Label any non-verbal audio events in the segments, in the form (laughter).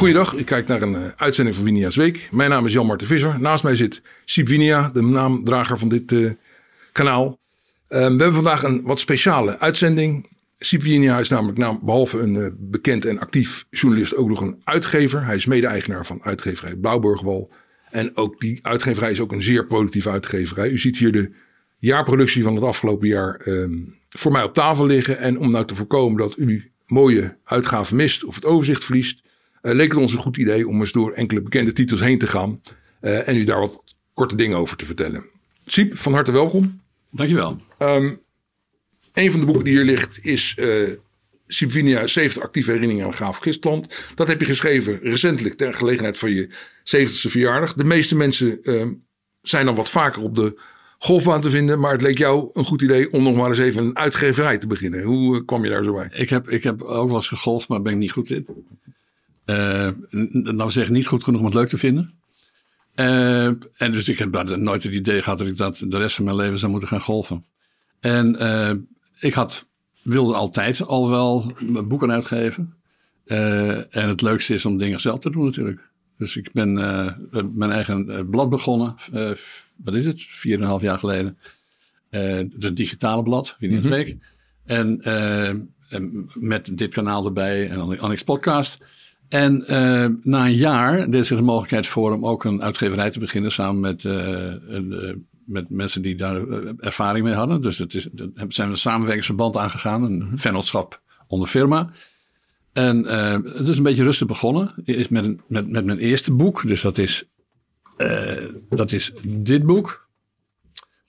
Goeiedag, ik kijk naar een uh, uitzending van Winia's Week. Mijn naam is Jan-Marten Visser. Naast mij zit Siep Winia, de naamdrager van dit uh, kanaal. Uh, we hebben vandaag een wat speciale uitzending. Siep Winia is namelijk naam, behalve een uh, bekend en actief journalist ook nog een uitgever. Hij is mede-eigenaar van uitgeverij Blauwburgwal. En ook die uitgeverij is ook een zeer productieve uitgeverij. U ziet hier de jaarproductie van het afgelopen jaar um, voor mij op tafel liggen. En om nou te voorkomen dat u mooie uitgaven mist of het overzicht verliest, leek het ons een goed idee om eens door enkele bekende titels heen te gaan uh, en u daar wat korte dingen over te vertellen. Siep, van harte welkom. Dankjewel. Um, een van de boeken die hier ligt is uh, Siep Vinia, 70 actieve herinneringen aan Graaf Gistland. Dat heb je geschreven recentelijk ter gelegenheid van je 70ste verjaardag. De meeste mensen uh, zijn dan wat vaker op de golfbaan te vinden. Maar het leek jou een goed idee om nog maar eens even een uitgeverij te beginnen. Hoe uh, kwam je daar zo bij? Ik heb, ik heb ook wel eens gegolfd, maar ben ik niet goed in. Uh, nou zeg niet goed genoeg om het leuk te vinden. Uh, en dus ik heb nooit het idee gehad dat ik dat de rest van mijn leven zou moeten gaan golven. En uh, ik had, wilde altijd al wel boeken uitgeven. en het leukste is om dingen zelf te doen natuurlijk. Dus ik ben mijn eigen blad begonnen. wat is het? Vier en een half jaar geleden. het is een digitale blad, wie niet mm -hmm. En, en met dit kanaal erbij en Annex Podcast. En uh, na een jaar er is er de mogelijkheid voor om ook een uitgeverij te beginnen samen met, uh, uh, met mensen die daar ervaring mee hadden. Dus het is, zijn we een samenwerkingsverband aangegaan, een vennootschap onder firma. En het is een beetje rustig begonnen. Is met, met, met mijn eerste boek, dus dat is, dat is dit boek,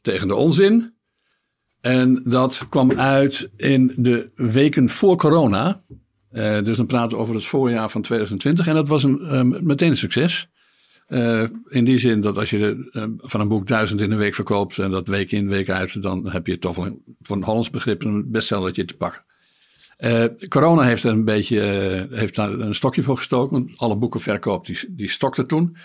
Tegen de Onzin. En dat kwam uit in de weken voor corona. Uh, dus dan praten we over het voorjaar van 2020. En dat was een, um, meteen een succes. Uh, in die zin dat als je uh, van een boek duizend in een week verkoopt. en dat week in, week uit. dan heb je toch wel voor een Hollands begrip een bestsellertje te pakken. corona heeft er een beetje heeft daar een stokje voor gestoken. Want alle boekenverkoop die, die stokte toen.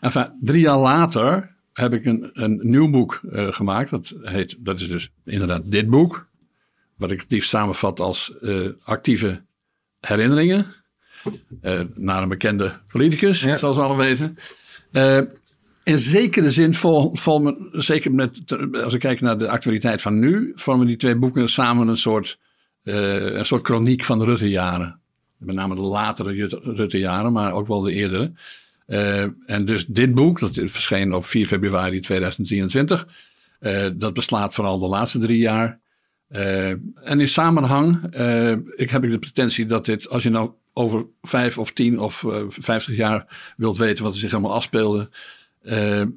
Enfin, drie jaar later heb ik een, een nieuw boek gemaakt. Dat, heet, dat is dus inderdaad dit boek. Wat ik het liefst samenvat als actieve herinneringen. Uh, naar een bekende politicus, ja. zoals we allemaal weten. Uh, in zekere zin vormen, zeker met, als ik kijk naar de actualiteit van nu, vormen die twee boeken samen een soort, uh, een soort chroniek van de Rutte-jaren. Met name de latere Rutte-jaren, maar ook wel de eerdere. en dus dit boek, dat verscheen op 4 februari 2023, dat beslaat vooral de laatste drie jaar. Uh, en in samenhang uh, ik heb ik de pretentie dat dit, als je nou over vijf of tien of uh, vijftig jaar wilt weten wat er zich allemaal afspeelde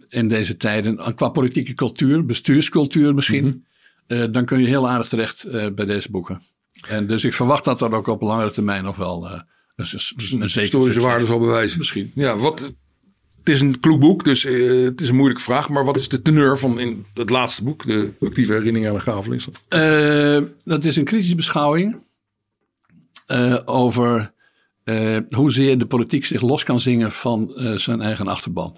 in deze tijden, qua politieke cultuur, bestuurscultuur misschien, mm -hmm. dan kun je heel aardig terecht bij deze boeken. En dus ik verwacht dat dat ook op langere termijn nog wel een, een, een historische waarde zal bewijzen. Misschien. Ja, wat het is een kloek boek, dus uh, het is een moeilijke vraag. Maar wat is de teneur van in het laatste boek, de actieve herinnering aan de Gavel? Uh, dat is een kritische beschouwing uh, over hoezeer de politiek zich los kan zingen van zijn eigen achterban.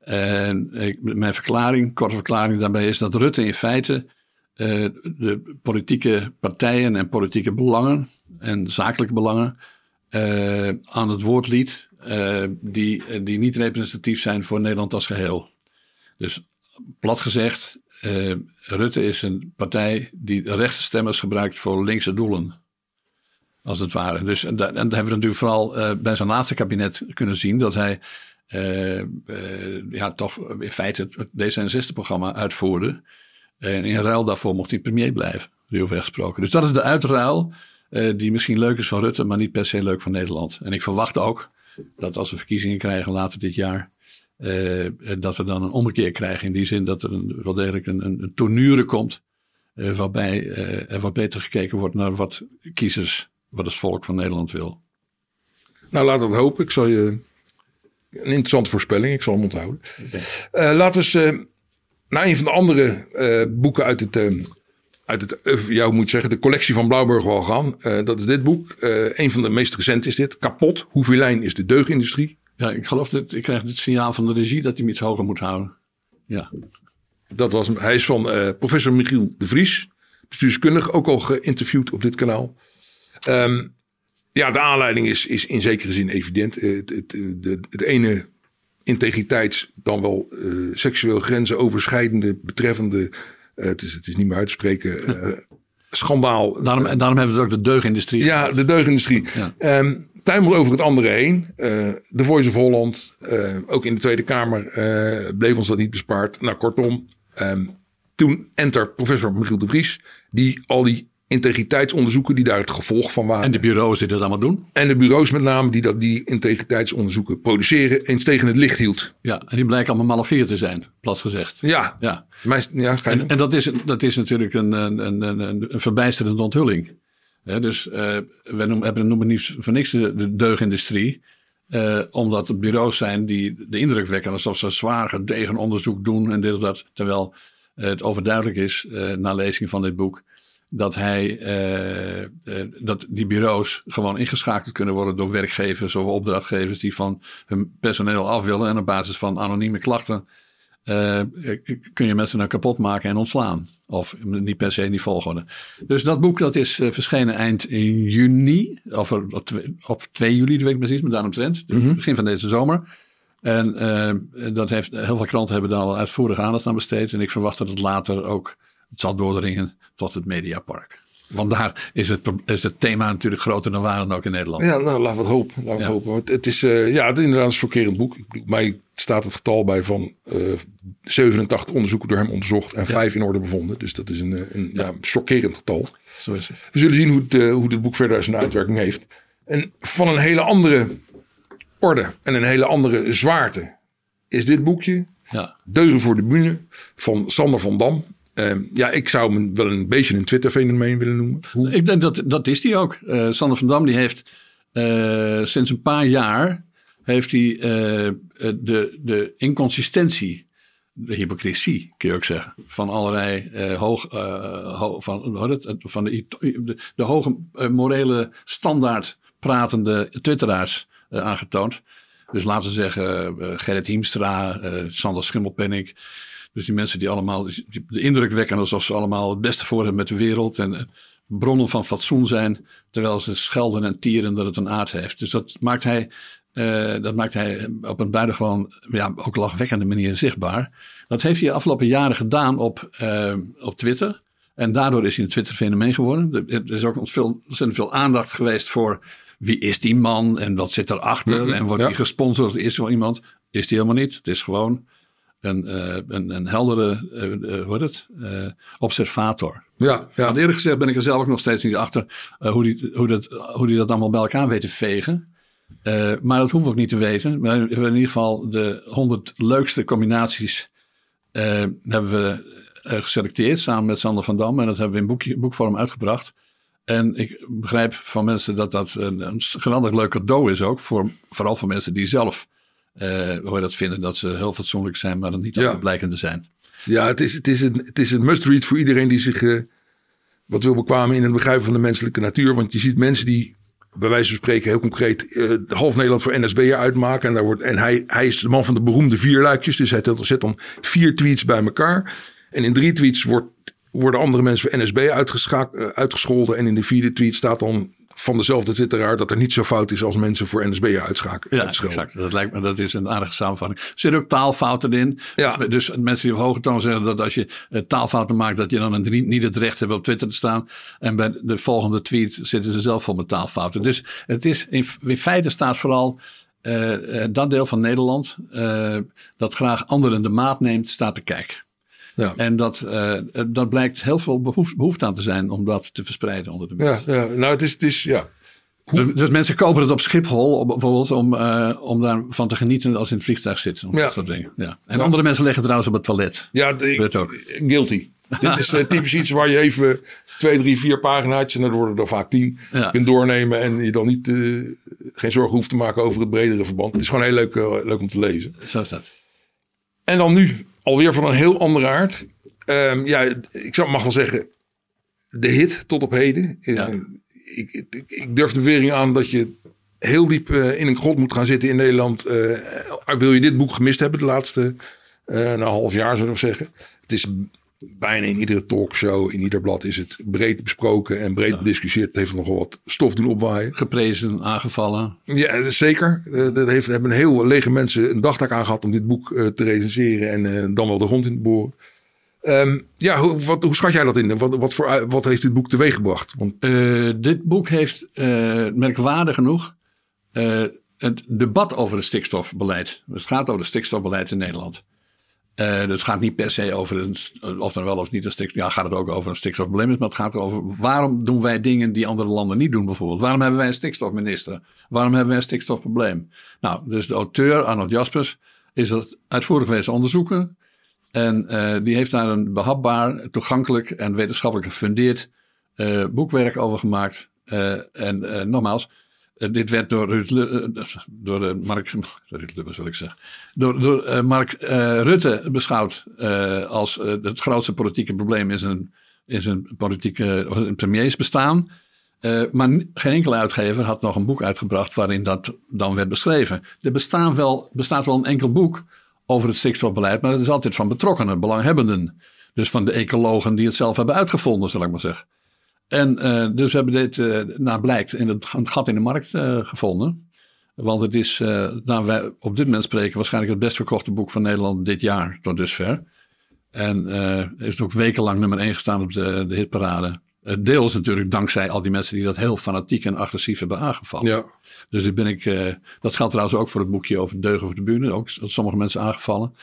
En mijn verklaring, korte verklaring daarbij is dat Rutte in feite de politieke partijen en politieke belangen en zakelijke belangen aan het woord liet die, die niet representatief zijn voor Nederland als geheel. Dus plat gezegd, uh, Rutte is een partij die rechtse stemmers gebruikt voor linkse doelen. Als het ware. Dus, en, dat, en dat hebben we natuurlijk vooral bij zijn laatste kabinet kunnen zien. Dat hij ja, toch in feite het D66-programma uitvoerde. En in ruil daarvoor mocht hij premier blijven, ruwweg gesproken. Dus dat is de uitruil die misschien leuk is van Rutte, maar niet per se leuk voor Nederland. En ik verwacht ook dat als we verkiezingen krijgen later dit jaar, uh, dat we dan een ommekeer krijgen. In die zin dat er een, wel degelijk een, een, een tournure komt. Uh, waarbij uh, er wat beter gekeken wordt naar wat kiezers, wat het volk van Nederland wil. Nou, laten we het hopen. Ik zal je. Een interessante voorspelling, ik zal hem onthouden. laten we eens naar een van de andere boeken uit het uit het, eh, jou moet zeggen, de collectie van Blauwburg wel gaan. Uh, dat is dit boek. Uh, een van de meest recente is dit. Kapot. Hoeveel lijn is de deugindustrie? Ja, ik geloof dat ik krijg het signaal van de regie dat hij hem iets hoger moet houden. Ja. Dat was Hij is van uh, professor Michiel de Vries. Bestuurskundig, ook al geïnterviewd op dit kanaal. Um, ja, de aanleiding is, is in zekere zin evident. Eh, Het, het, de, het ene integriteits, dan wel eh, seksueel grenzen overschrijdende, betreffende, eh, het, is, het is niet meer uit te spreken, eh, (laughs) schandaal. Daarom, en daarom hebben we het ook de deugindustrie. Ja, de deugindustrie. Ja. Tuimel over het andere heen. Eh, De Voice of Holland, eh, ook in de Tweede Kamer, eh, bleef ons dat niet bespaard. Nou, kortom, ehm, toen enter professor Michiel de Vries, die al die integriteitsonderzoeken die daar het gevolg van waren. En de bureaus die dat allemaal doen. En de bureaus met name die dat, die integriteitsonderzoeken produceren, eens tegen het licht hield. Ja, en die blijken allemaal malafeer te zijn, plat gezegd. Ja, Ja. ja En, en dat, is, dat is natuurlijk een, een, een, een, een verbijsterende onthulling. Dus eh we noemen, hebben noemen niet voor niks de, de deugindustrie. eh, omdat het bureaus zijn die de indruk wekken alsof ze zwaar gedegen onderzoek doen en dit of dat. Terwijl het overduidelijk is, eh, na lezing van dit boek, dat, hij, eh, eh, dat die bureaus gewoon ingeschakeld kunnen worden door werkgevers of opdrachtgevers die van hun personeel af willen. En op basis van anonieme klachten eh, kun je mensen nou kapot maken en ontslaan. Of niet per se in die volgorde. Dus dat boek dat is verschenen eind in juni. Of op, twee- op 2 juli, weet ik precies, maar daaromtrent. Dus begin van deze zomer. En dat heeft, heel veel kranten hebben daar al uitvoerig aandacht aan besteed. En ik verwacht dat het later ook het zal doordringen tot het Mediapark. Want daar is het, is het thema natuurlijk groter dan waar dan ook in Nederland. Ja, nou, laten we het hopen. Ja. het hopen. Want het is, eh, ja, het is inderdaad een chockerend boek. Mij staat het getal bij van eh 87 onderzoeken door hem onderzocht en vijf in orde bevonden. Dus dat is een, eh, een ja. chockerend getal. Zo is het. We zullen zien hoe het, eh, hoe het boek verder zijn uitwerking heeft. En van een hele andere orde en een hele andere zwaarte is dit boekje Ja. Deugen voor de Bühne van Sander van Dam. Eh, ja, ik zou hem wel een beetje een Twitter-fenomeen willen noemen. Ik denk dat dat is die ook. Eh Sander van Dam die heeft eh, sinds een paar jaar heeft hij eh, de, de inconsistentie, de hypocrisie kun je ook zeggen, van allerlei hoog, ho- van, het, van de, de, hoge morele standaard pratende twitteraars aangetoond. Dus laten we zeggen Gerrit Hiemstra, Sander Schimmelpenninck. Dus die mensen die allemaal de indruk wekken alsof ze allemaal het beste voor hebben met de wereld. En eh, bronnen van fatsoen zijn. Terwijl ze schelden en tieren dat het een aard heeft. Dus dat maakt hij, eh, dat maakt hij op een buitengewoon, ja, ook lachwekkende manier zichtbaar. Dat heeft hij de afgelopen jaren gedaan op, eh, op Twitter. En daardoor is hij een Twitter-fenomeen geworden. Er- is ook ontzettend veel, ontzettend veel aandacht geweest voor wie is die man en wat zit erachter. Mhm, En wordt ja. hij gesponsord? Is er wel iemand? Is die helemaal niet. Het is gewoon een, eh, een, een heldere eh, eh, hoe heet het? Observator. Ja, ja. Want eerlijk gezegd ben ik er zelf ook nog steeds niet achter hoe, die, hoe, dat, hoe die dat allemaal bij elkaar weet te vegen. Maar dat hoeven we ook niet te weten. Maar we hebben in ieder geval de 100 leukste combinaties hebben we geselecteerd samen met Sander van Dam. En dat hebben we in boekje, boekvorm uitgebracht. En ik begrijp van mensen dat dat een, een geweldig leuk cadeau is ook. Voor, vooral voor mensen die zelf eh, hoe je dat vinden dat ze heel fatsoenlijk zijn, maar dat niet Ja. altijd blijken te zijn. Ja, het is, het is een, het is een must-read voor iedereen die zich eh, wat wil bekwamen in het begrijpen van de menselijke natuur. Want je ziet mensen die, bij wijze van spreken, heel concreet eh, half Nederland voor NSB'er uitmaken. En, daar wordt, en hij, hij is de man van de beroemde vier luikjes. Dus hij zet dan vier tweets bij elkaar. En in drie tweets wordt, worden andere mensen voor NSB eh, uitgescholden. En in de vierde tweet staat dan van dezelfde twitteraar dat er niet zo fout is als mensen voor NSB'er uitschakelen. Ja, exact. Dat lijkt me, dat is een aardige samenvatting. Er zitten ook taalfouten in. Ja. Dus, dus mensen die op hoge toon zeggen dat als je eh, taalfouten maakt, dat je dan een niet het recht hebt op Twitter te staan. En bij de volgende tweet zitten ze zelf vol met taalfouten. Dus het is, in, in feite staat vooral eh, eh, dat deel van Nederland dat graag anderen de maat neemt, staat te kijken. Ja. En dat, eh, dat blijkt heel veel behoef- behoefte aan te zijn om dat te verspreiden onder de mensen. Ja, ja, nou het is, het is ja. Dus, dus mensen kopen het op Schiphol om- bijvoorbeeld om, eh, om daarvan te genieten als ze in het vliegtuig zitten. Ja. Dat soort dingen. Ja. En andere mensen leggen trouwens op het toilet. Ja, Weet ook. guilty. (laughs) Dit is eh, typisch iets waar je even twee, drie, vier pagina's en dan worden er vaak tien Ja. kunt doornemen en je dan niet geen zorgen hoeft te maken over het bredere verband. Het is gewoon heel leuk, leuk om te lezen. Zo is dat. En dan nu alweer van een heel andere aard. Ehm, ja, ik zou mag wel zeggen de hit tot op heden. Eh, ik, ik, ik durf de bewering aan dat je heel diep eh, in een grot moet gaan zitten in Nederland. Eh, wil je dit boek gemist hebben de laatste een half jaar, zou ik zeggen. Het is bijna in iedere talkshow, in ieder blad is het breed besproken en breed bediscussieerd. Het heeft nogal wat stof doen opwaaien. Geprezen, aangevallen. Ja, zeker. Uh, dat heeft, hebben een heel lege mensen een dagtaak aan gehad om dit boek uh, te recenseren en uh, dan wel de grond in te boren. Um, ja, hoe, wat, hoe schat jij dat in? Wat, wat, voor, wat heeft dit boek teweeggebracht? Want... dit boek heeft, merkwaardig genoeg, het debat over het stikstofbeleid. Het gaat over het stikstofbeleid in Nederland. Uh, dus het gaat niet per se over een, of er wel of niet een stikstof. Ja, gaat het ook over een stikstofprobleem. Maar het gaat over waarom doen wij dingen die andere landen niet doen, bijvoorbeeld. Waarom hebben wij een stikstofminister? Waarom hebben wij een stikstofprobleem? Nou, dus de auteur, Arnold Jaspers, is dat uitvoerig wezen onderzoeken. En uh, die heeft daar een behapbaar, toegankelijk en wetenschappelijk gefundeerd boekwerk over gemaakt. en nogmaals, dit werd door, Ruud, uh, door uh, Mark, (laughs) wil ik zeggen, door, door Mark Rutte beschouwd als het grootste politieke probleem in zijn, in zijn politieke premiersbestaan. maar geen enkele uitgever had nog een boek uitgebracht waarin dat dan werd beschreven. Er bestaan wel, bestaat wel een enkel boek over het stikstofbeleid, maar dat is altijd van betrokkenen, belanghebbenden. Dus van de ecologen die het zelf hebben uitgevonden, zal ik maar zeggen. En uh, dus we hebben dit, uh, nou blijkt, in het, het, gat in de markt uh, gevonden. Want het is, nou wij op dit moment spreken, waarschijnlijk het best verkochte boek van Nederland dit jaar tot dusver. En heeft ook wekenlang nummer 1 gestaan op de, de hitparade. Deels natuurlijk dankzij al die mensen die dat heel fanatiek en agressief hebben aangevallen. Ja. Dus dit ben ik, dat geldt trouwens ook voor het boekje over deugen voor de bühne. Ook sommige mensen aangevallen.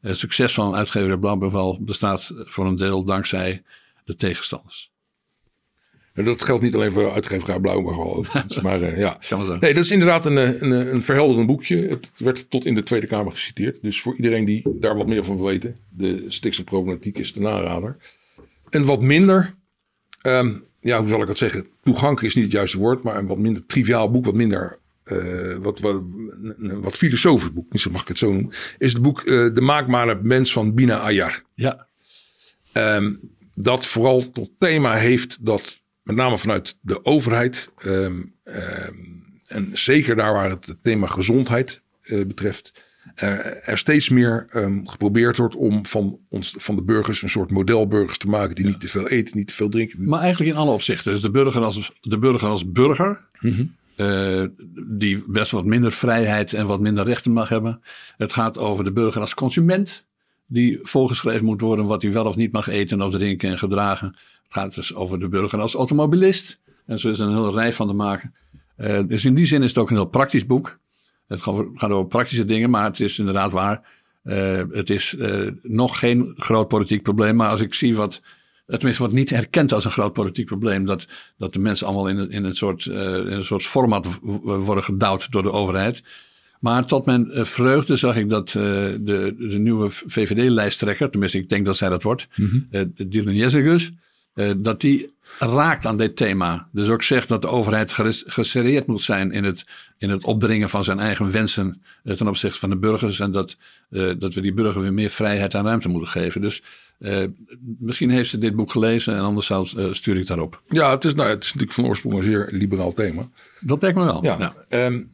Het succes van uitgever Blauwbevel bestaat voor een deel dankzij de tegenstanders. En dat geldt niet alleen voor uitgeverij Blauw, maar Maar uh, ja. Nee, dat is inderdaad een, eh, een, een verhelderend boekje. Het werd tot in de Tweede Kamer geciteerd. Dus voor iedereen die daar wat meer van wil weten, de stikstofproblematiek is de narader. En wat minder, um, ja, hoe zal ik dat zeggen? Toegankelijk is niet het juiste woord, maar een wat minder triviaal boek, wat minder uh, wat, wat, filosofisch boek, misschien mag ik het zo noemen, is het boek uh, De maakbare mens van Bina Ayar. Ja. Um, dat vooral tot thema heeft dat met name vanuit de overheid. Um, um, en zeker daar waar het, thema gezondheid uh, betreft. Uh, er steeds meer um, geprobeerd wordt om van, ons, van de burgers een soort modelburgers te maken. die niet te veel eten, niet te veel drinken. Maar eigenlijk in alle opzichten. Dus de burger als, de burger, als burger. Mm -hmm. uh, die best wat minder vrijheid en wat minder rechten mag hebben. Het gaat over de burger als consument. Die voorgeschreven moet worden wat hij wel of niet mag eten of drinken en gedragen. Het gaat dus over de burger als automobilist. En zo is er een hele rij van te maken. Uh, dus in die zin is het ook een heel praktisch boek. Het gaat over praktische dingen, maar het is inderdaad waar. Uh, het is uh, nog geen groot politiek probleem. Maar als ik zie wat, tenminste wat niet herkend als een groot politiek probleem, dat, dat de mensen allemaal in, in, een, soort, in een soort format worden gedouwd door de overheid. Maar tot mijn vreugde zag ik dat de, de nieuwe VVD-lijsttrekker, tenminste ik denk dat zij dat wordt, mm -hmm. Dylan Jezegus, uh, dat die raakt aan dit thema. Dus ook zegt dat de overheid geserreerd moet zijn in het, in het opdringen van zijn eigen wensen uh, ten opzichte van de burgers. En dat, uh, dat we die burger weer meer vrijheid en ruimte moeten geven. Dus misschien heeft ze dit boek gelezen en anders zou, stuur ik daarop. Ja, het is, nou, het is natuurlijk van oorsprong een zeer liberaal thema. Dat lijkt me wel. Ja. ja. Um,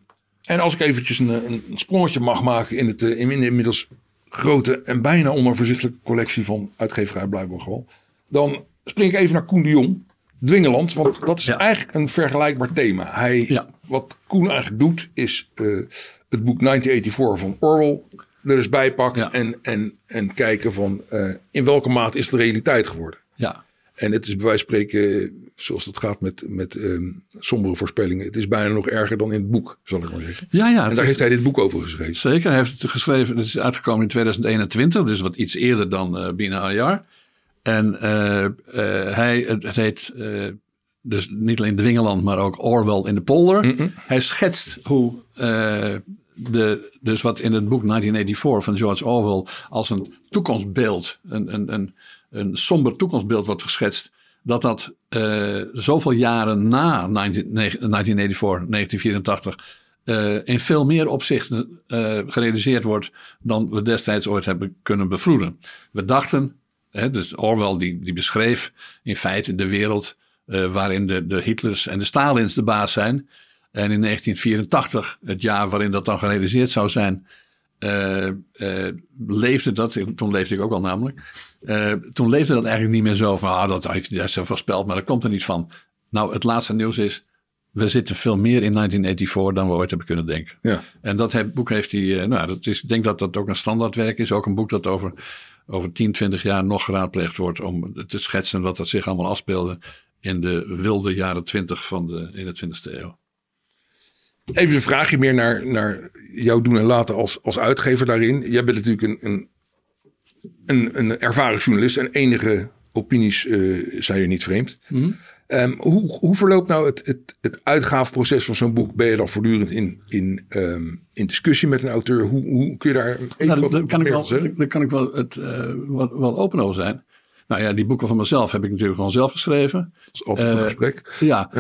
en als ik eventjes een, een sprongetje mag maken in, het, in de inmiddels grote en bijna onoverzichtelijke collectie van uitgeverij Blijkbaar Dan spring ik even naar Koen de Jong. Dwingeland, want dat is eigenlijk een vergelijkbaar thema. Hij, ja. Wat Koen eigenlijk doet, is uh, het boek 1984 van Orwell er eens bijpakken en, en, en kijken van uh, in welke mate is de realiteit geworden. Ja. En het is bij wijze van spreken, zoals het gaat met, met um, sombere voorspellingen, het is bijna nog erger dan in het boek, zal ik maar zeggen. Ja, ja. En daar heeft hij dit boek over geschreven. Zeker, hij heeft het geschreven, het is uitgekomen in 2021, dus wat iets eerder dan uh, binnen een jaar. En uh, uh, hij, het, heet dus niet alleen Dwingeland, maar ook Orwell in de polder. Mm -mm. Hij schetst hoe de, dus wat in het boek 1984 van George Orwell als een toekomstbeeld, een, een, een, een somber toekomstbeeld wordt geschetst, dat dat zoveel jaren na 1984, 1984 uh, in veel meer opzichten uh, gerealiseerd wordt dan we destijds ooit hebben kunnen bevroeden. We dachten, dus Orwell die, die beschreef in feite de wereld waarin de, de Hitlers en de Stalins de baas zijn. En in 1984, het jaar waarin dat dan gerealiseerd zou zijn, eh, eh, leefde dat, toen leefde ik ook al namelijk, eh, toen leefde dat eigenlijk niet meer zo van, ah, dat heeft hij zo voorspeld, maar dat komt er niet van. Nou, het laatste nieuws is, we zitten veel meer in 1984 dan we ooit hebben kunnen denken. Ja. En dat boek heeft hij, nou, dat is, ik denk dat dat ook een standaardwerk is. Ook een boek dat over, over 10, 20 jaar nog geraadpleegd wordt om te schetsen wat dat zich allemaal afspeelde in de wilde jaren 20 van de 21ste eeuw. Even een vraagje meer naar, naar jouw doen en laten als, als uitgever daarin. Jij bent natuurlijk een, een, een, een ervaren journalist en enige opinies eh, zijn je niet vreemd. Ehm, hoe, hoe verloopt nou het, het, het uitgaafproces van zo'n boek? Ben je dan voortdurend in, in, ehm, in discussie met een auteur? Hoe, hoe kun je daar even Nou, wat daar, kan ik wel, daar kan ik wel, het, eh, wel, wel open over zijn. Nou ja, die boeken van mezelf heb ik natuurlijk gewoon zelf geschreven. Dat is altijd een Eh, gesprek. Ja,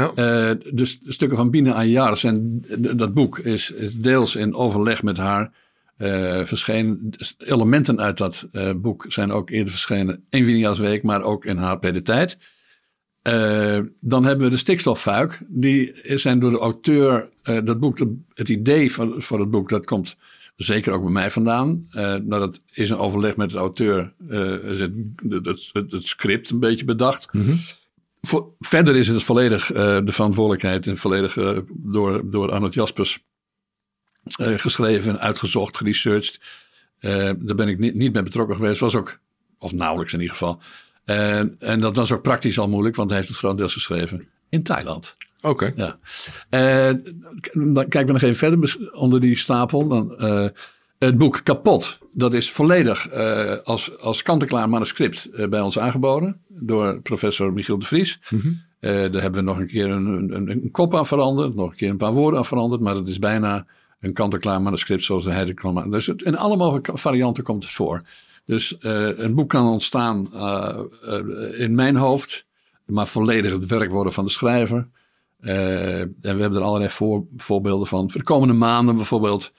st- stukken van Bina Ayar zijn, dat boek is, is deels in overleg met haar eh verschenen. Dus Elementen uit dat boek zijn ook eerder verschenen in Winia's Week, maar ook in HP De Tijd. Dan hebben we de stikstoffuik. Die zijn door de auteur, dat boek, het idee van, voor het boek, dat komt zeker ook bij mij vandaan. Eh, nou, dat is een overleg met de auteur, is het, het, het, het script een beetje bedacht. Voor, verder is het volledig eh, de verantwoordelijkheid en volledig door, door Arnold Jaspers geschreven, uitgezocht, geresearched. Daar ben ik niet, niet mee betrokken geweest. Was ook, of nauwelijks in ieder geval. En, en dat was ook praktisch al moeilijk, want hij heeft het grotendeels geschreven in Thailand. Oké. Ja. Eh, dan kijken we nog even verder onder die stapel. Dan, eh, het boek Kapot, dat is volledig eh, als, als kant-en-klaar manuscript bij ons aangeboden door professor Michiel de Vries. Eh, daar hebben we nog een keer een, een, een kop aan veranderd, nog een keer een paar woorden aan veranderd, maar het is bijna een kant-en-klaar manuscript zoals hij het kwam aan. Dus het, in alle mogelijke varianten komt het voor. Dus een boek kan ontstaan in mijn hoofd, maar volledig het werk worden van de schrijver. Eh, en we hebben er allerlei voor, voorbeelden van. Voor de komende maanden bijvoorbeeld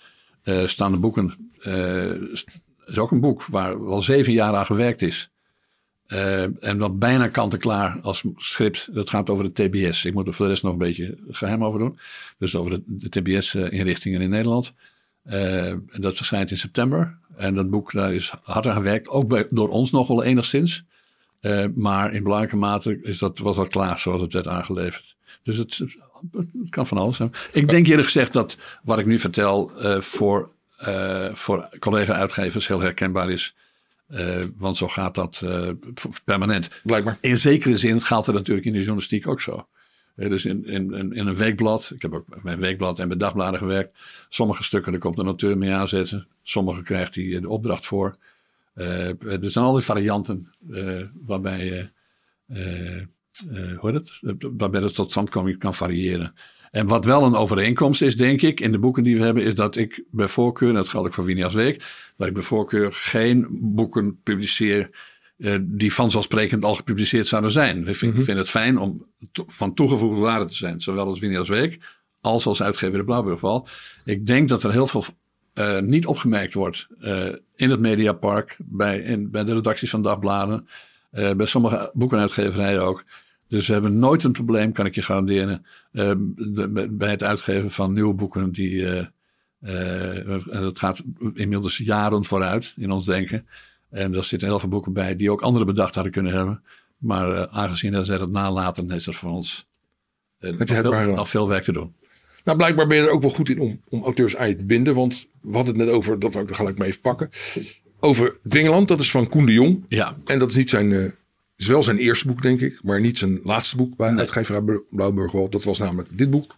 eh, staan de boeken. eh is ook een boek waar wel zeven jaar aan gewerkt is. En wat bijna kant-en-klaar als script. Dat gaat over de TBS. Ik moet er voor de rest nog een beetje geheim over doen. Dus over de, de TBS-inrichtingen in Nederland. En dat verschijnt in september. En dat boek, daar is hard aan gewerkt. Ook bij, door ons nog wel enigszins. Eh, maar in belangrijke mate is dat, was dat klaar zoals het werd aangeleverd. Dus het, het kan van alles zijn. Ik denk eerlijk gezegd dat wat ik nu vertel eh, voor, eh, voor collega-uitgevers heel herkenbaar is. Want zo gaat dat permanent. Blijkbaar. In zekere zin gaat het natuurlijk in de journalistiek ook zo. Dus in, in, in een weekblad, ik heb ook bij een weekblad en bij dagbladen gewerkt. Sommige stukken, daar komt een auteur mee aanzetten. Sommige krijgt hij de opdracht voor. Eh, er zijn allerlei varianten eh, waarbij, eh, het? Waarbij het tot standkoming kan variëren. En wat wel een overeenkomst is, denk ik, in de boeken die we hebben, is dat ik bij voorkeur, en dat geldt ook voor Winias Week, dat ik bij voorkeur geen boeken publiceer die vanzelfsprekend al gepubliceerd zouden zijn. Ik vind, vind het fijn om to- van toegevoegde waarde te zijn, zowel als Winias Week als als uitgever de Blauwburgval. Ik denk dat er heel veel eh, niet opgemerkt wordt eh, in het Mediapark, bij, in, bij de redacties van dagbladen, eh, bij sommige boekenuitgeverijen ook. Dus we hebben nooit een probleem, kan ik je garanderen, de- bij- het uitgeven van nieuwe boeken. Die, en dat gaat inmiddels jaren vooruit in ons denken. En daar zitten heel veel boeken bij die ook anderen bedacht hadden kunnen hebben. Maar aangezien dat zij dat nalaten, is er voor ons veel, nog veel werk te doen. Nou, blijkbaar ben je er ook wel goed in om, om auteurs aan je te binden. Want we hadden het net over, dat ik er gelijk maar even pakken. Over Dwingeland, dat is van Koen de Jong. Ja, En dat is niet zijn, eh, is wel zijn eerste boek, denk ik. Maar niet zijn laatste boek bij uitgeverij Blauwburgwal. Dat was namelijk dit boek.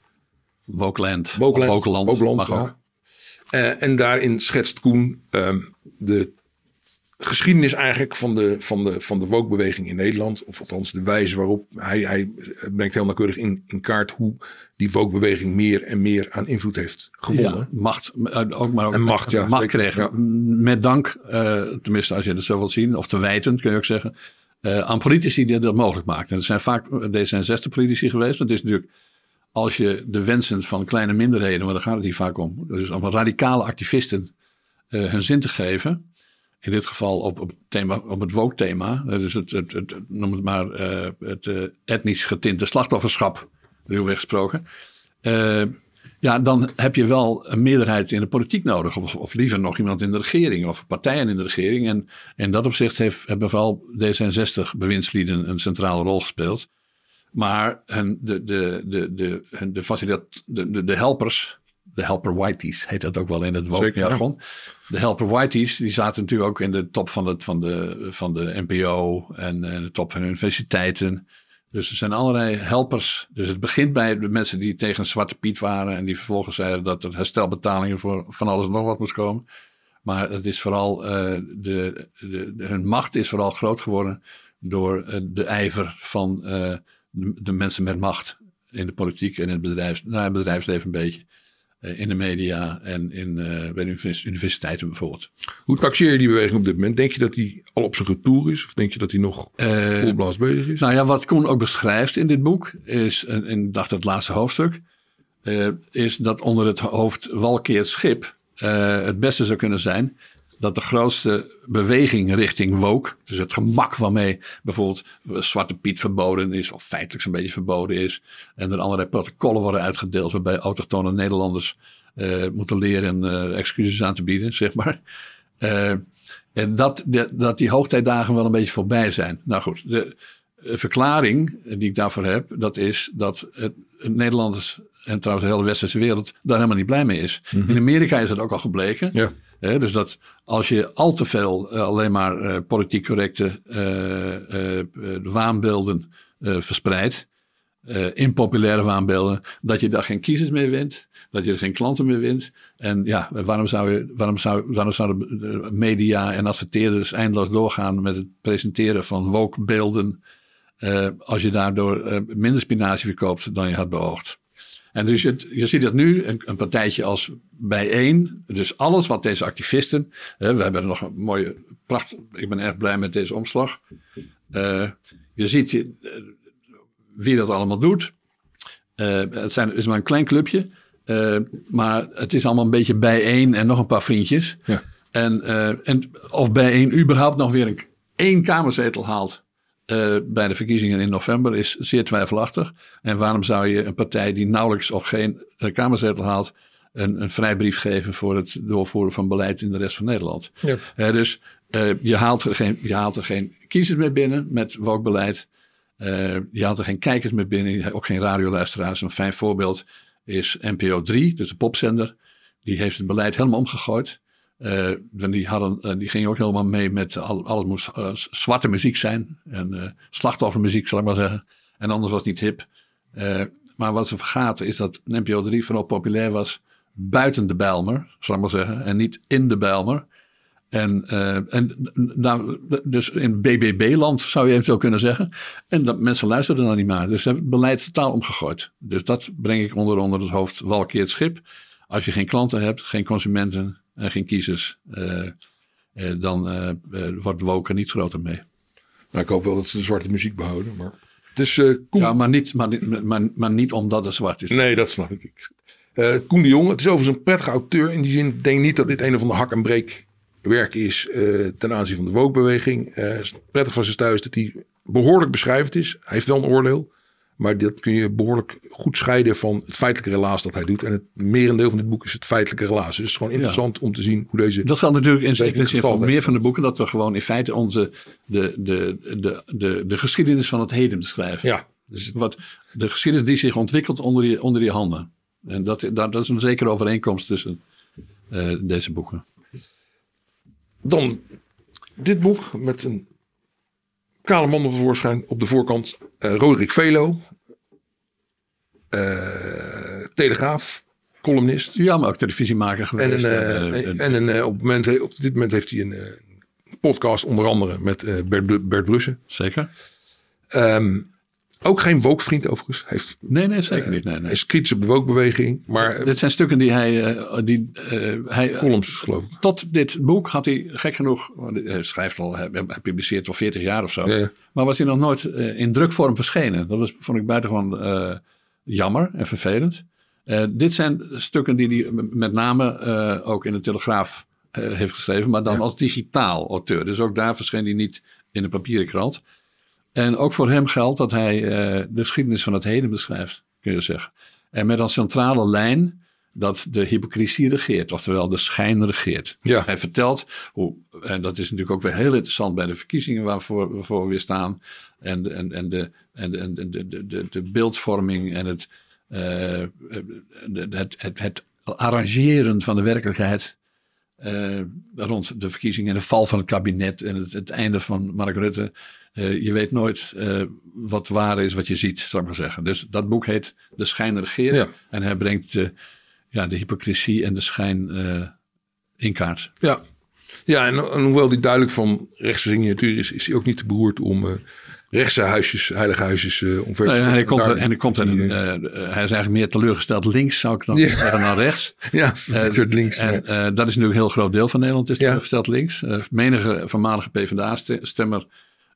Mag ja. ook. Eh, en daarin schetst Koen ehm, de geschiedenis eigenlijk van de, van de, van de woke-beweging in Nederland. Of althans de wijze waarop hij, hij brengt heel nauwkeurig in, in kaart hoe die woke-beweging meer en meer aan invloed heeft gewonnen. Ja, macht, eh, ook maar ook En macht, ja, macht kreeg. ja. Met dank, eh, tenminste als je het zo wilt zien, of te wijten kun je ook zeggen, eh, aan politici die dat mogelijk maakten. En er zijn vaak D66-politici geweest. Het is natuurlijk, als je de wensen van kleine minderheden, maar daar gaat het hier vaak om, dus om radicale activisten hun zin te geven. In dit geval op, op, thema, op het woke-thema. Eh, Dus het, het, het, noem het maar het eh, etnisch getinte slachtofferschap, ruwweg gesproken. Eh, Ja, dan heb je wel een meerderheid in de politiek nodig. Of, of liever nog iemand in de regering of partijen in de regering. En in dat opzicht heeft, hebben vooral D66 bewindslieden een centrale rol gespeeld. Maar de, de, de, de, de, de, de, de helpers, de helper whiteys heet dat ook wel in het woke-jargon. De helper whiteys, die zaten natuurlijk ook in de top van, het, van, de, van de NPO en, en de top van de universiteiten. Dus er zijn allerlei helpers. Dus het begint bij de mensen die tegen Zwarte Piet waren. En die vervolgens zeiden dat er herstelbetalingen voor van alles en nog wat moest komen. Maar het is vooral, uh, de, de, hun macht is vooral groot geworden door uh, de ijver van uh, de, de, mensen met macht in de politiek en in het, bedrijfs, nou, het bedrijfsleven een beetje. In de media en in, bij de universiteiten bijvoorbeeld. Hoe taxeer je die beweging op dit moment? Denk je dat die al op zijn retour is? Of denk je dat hij nog uh, volblaas bezig is? Nou ja, wat Koen ook beschrijft in dit boek, is, en, ik dacht het laatste hoofdstuk, uh, is dat onder het hoofd Walkeert Schip het beste zou kunnen zijn dat de grootste beweging richting woke, dus het gemak waarmee bijvoorbeeld Zwarte Piet verboden is, of feitelijk zo'n beetje verboden is, en er allerlei protocollen worden uitgedeeld waarbij autochtone Nederlanders uh, moeten leren uh, excuses aan te bieden, zeg maar. Uh, en dat, dat die hoogtijdagen wel een beetje voorbij zijn. Nou goed, de verklaring die ik daarvoor heb, dat is dat het, het Nederlanders en trouwens de hele westerse wereld daar helemaal niet blij mee is. Mm -hmm. In Amerika is dat ook al gebleken. Ja. Hè, dus dat als je al te veel uh, alleen maar uh, politiek correcte uh, waanbeelden verspreidt, impopulaire waanbeelden, dat je daar geen kiezers meer wint, dat je er geen klanten meer wint. En ja, waarom zou je, waarom zou, waarom zouden de media en adverteerders eindeloos doorgaan met het presenteren van woke beelden, als je daardoor minder spinazie verkoopt dan je had beoogd? En dus je, je ziet het nu, een, een, partijtje als bijeen. Dus alles wat deze activisten. Hè, we hebben nog een mooie, pracht. Ik ben erg blij met deze omslag. Uh, je ziet uh, wie dat allemaal doet. Uh, het zijn, is maar een klein clubje. maar het is allemaal een beetje bijeen en nog een paar vriendjes. Ja. En, en of bijeen überhaupt nog weer een, één kamerzetel haalt. Uh, bij de verkiezingen in november is zeer twijfelachtig. En waarom zou je een partij die nauwelijks of geen uh, kamerzetel haalt, een, een vrijbrief geven voor het doorvoeren van beleid in de rest van Nederland? Ja. Uh, dus je, haalt er geen, je haalt er geen kiezers meer binnen met welk beleid. je haalt er geen kijkers meer binnen, ook geen radioluisteraars. Een fijn voorbeeld is NPO 3, dus de popzender. Die heeft het beleid helemaal omgegooid. Uh, die, hadden, uh, die gingen ook helemaal mee met al, alles moest uh, zwarte muziek zijn. En slachtoffermuziek, zal ik maar zeggen. En anders was het niet hip. maar wat ze vergaten is dat NPO 3 vooral populair was buiten de Bijlmer, zal ik maar zeggen. En niet in de Bijlmer. En, en nou, dus in BBB-land zou je eventueel kunnen zeggen. En dat mensen luisterden dan niet meer. Dus ze hebben het beleid totaal omgegooid. Dus dat breng ik onder, onder het hoofd walkeert schip. Als je geen klanten hebt, geen consumenten, en geen kiezers, uh, uh, dan uh, wordt Woken niet groter mee. Nou, ik hoop wel dat ze de zwarte muziek behouden. Maar het is, Koen... Ja, maar niet, maar, maar, maar niet omdat het zwart is. Nee, dat snap ik. Koen de Jong, het is overigens een prettige auteur. In die zin ik denk niet dat dit een of ander hak en breek werk is ten aanzien van de wookbeweging. prettig van zijn thuis dat hij behoorlijk beschrijvend is. Hij heeft wel een oordeel. Maar dat kun je behoorlijk goed scheiden van het feitelijke relaas dat hij doet. En het merendeel van dit boek is het feitelijke relaas. Dus het is gewoon interessant om te zien hoe deze. Dat geldt natuurlijk in zekere zin van meer van de boeken. Dat we gewoon in feite onze. de, de, de, de, de geschiedenis van het heden beschrijven. Ja. Dus wat, de geschiedenis die zich ontwikkelt onder je, onder je handen. En dat, dat, is een zekere overeenkomst tussen uh, deze boeken. Dan dit boek met een kale man op de voorschijn. Op de voorkant Roderick Velo. Uh, Telegraaf. Columnist. Ja, maar ook televisiemaker geweest. En, een, uh, en een, op, moment, op dit moment heeft hij een podcast onder andere met Bert, Bert Brussen. Zeker. Um, ook geen woke-vriend overigens. Heeft, nee, nee, zeker niet. Nee, nee. Is kritisch op de. Maar, dit zijn stukken die hij... Uh, die, uh, hij columns, geloof ik. Tot dit boek had hij, gek genoeg... Hij schrijft al, hij, hij publiceert al 40 jaar of zo. Ja. Maar was hij nog nooit uh, in drukvorm verschenen. Dat was, vond ik buitengewoon jammer en vervelend. dit zijn stukken die hij met name ook in de Telegraaf heeft geschreven. Maar dan ja. als digitaal auteur. Dus ook daar verscheen hij niet in de papieren krant. En ook voor hem geldt dat hij uh, de geschiedenis van het heden beschrijft, kun je zeggen. En met als centrale lijn dat de hypocrisie regeert, oftewel de schijn regeert. Ja. Hij vertelt hoe, en dat is natuurlijk ook weer heel interessant bij de verkiezingen waarvoor, waarvoor we weer staan, en, de- en, en, de, en, en de, de, de, de beeldvorming en het, eh, de- het, het, het arrangeren van de werkelijkheid eh, rond de verkiezingen en de val van het kabinet en het, het einde van Mark Rutte. Eh, je weet nooit eh, wat waar is wat je ziet, zou ik maar zeggen. Dus dat boek heet De Schijn Regeren. Ja. En hij brengt de, ja, de hypocrisie en de schijn eh, in kaart. Ja, ja en, en hoewel die duidelijk van rechtse signatuur is, is hij ook niet te beroerd om eh rechtse huisjes, heilige huisjes eh omver te Nou ja, hij, komt er, en hij, komt er, eh, eh, eh, hij is eigenlijk meer teleurgesteld links, zou ik dan Ja. zeggen, dan rechts. (laughs) ja, Eh, Richard links. En ja. eh, dat is natuurlijk een heel groot deel van Nederland, is teleurgesteld links. Eh, menige voormalige PvdA-stemmer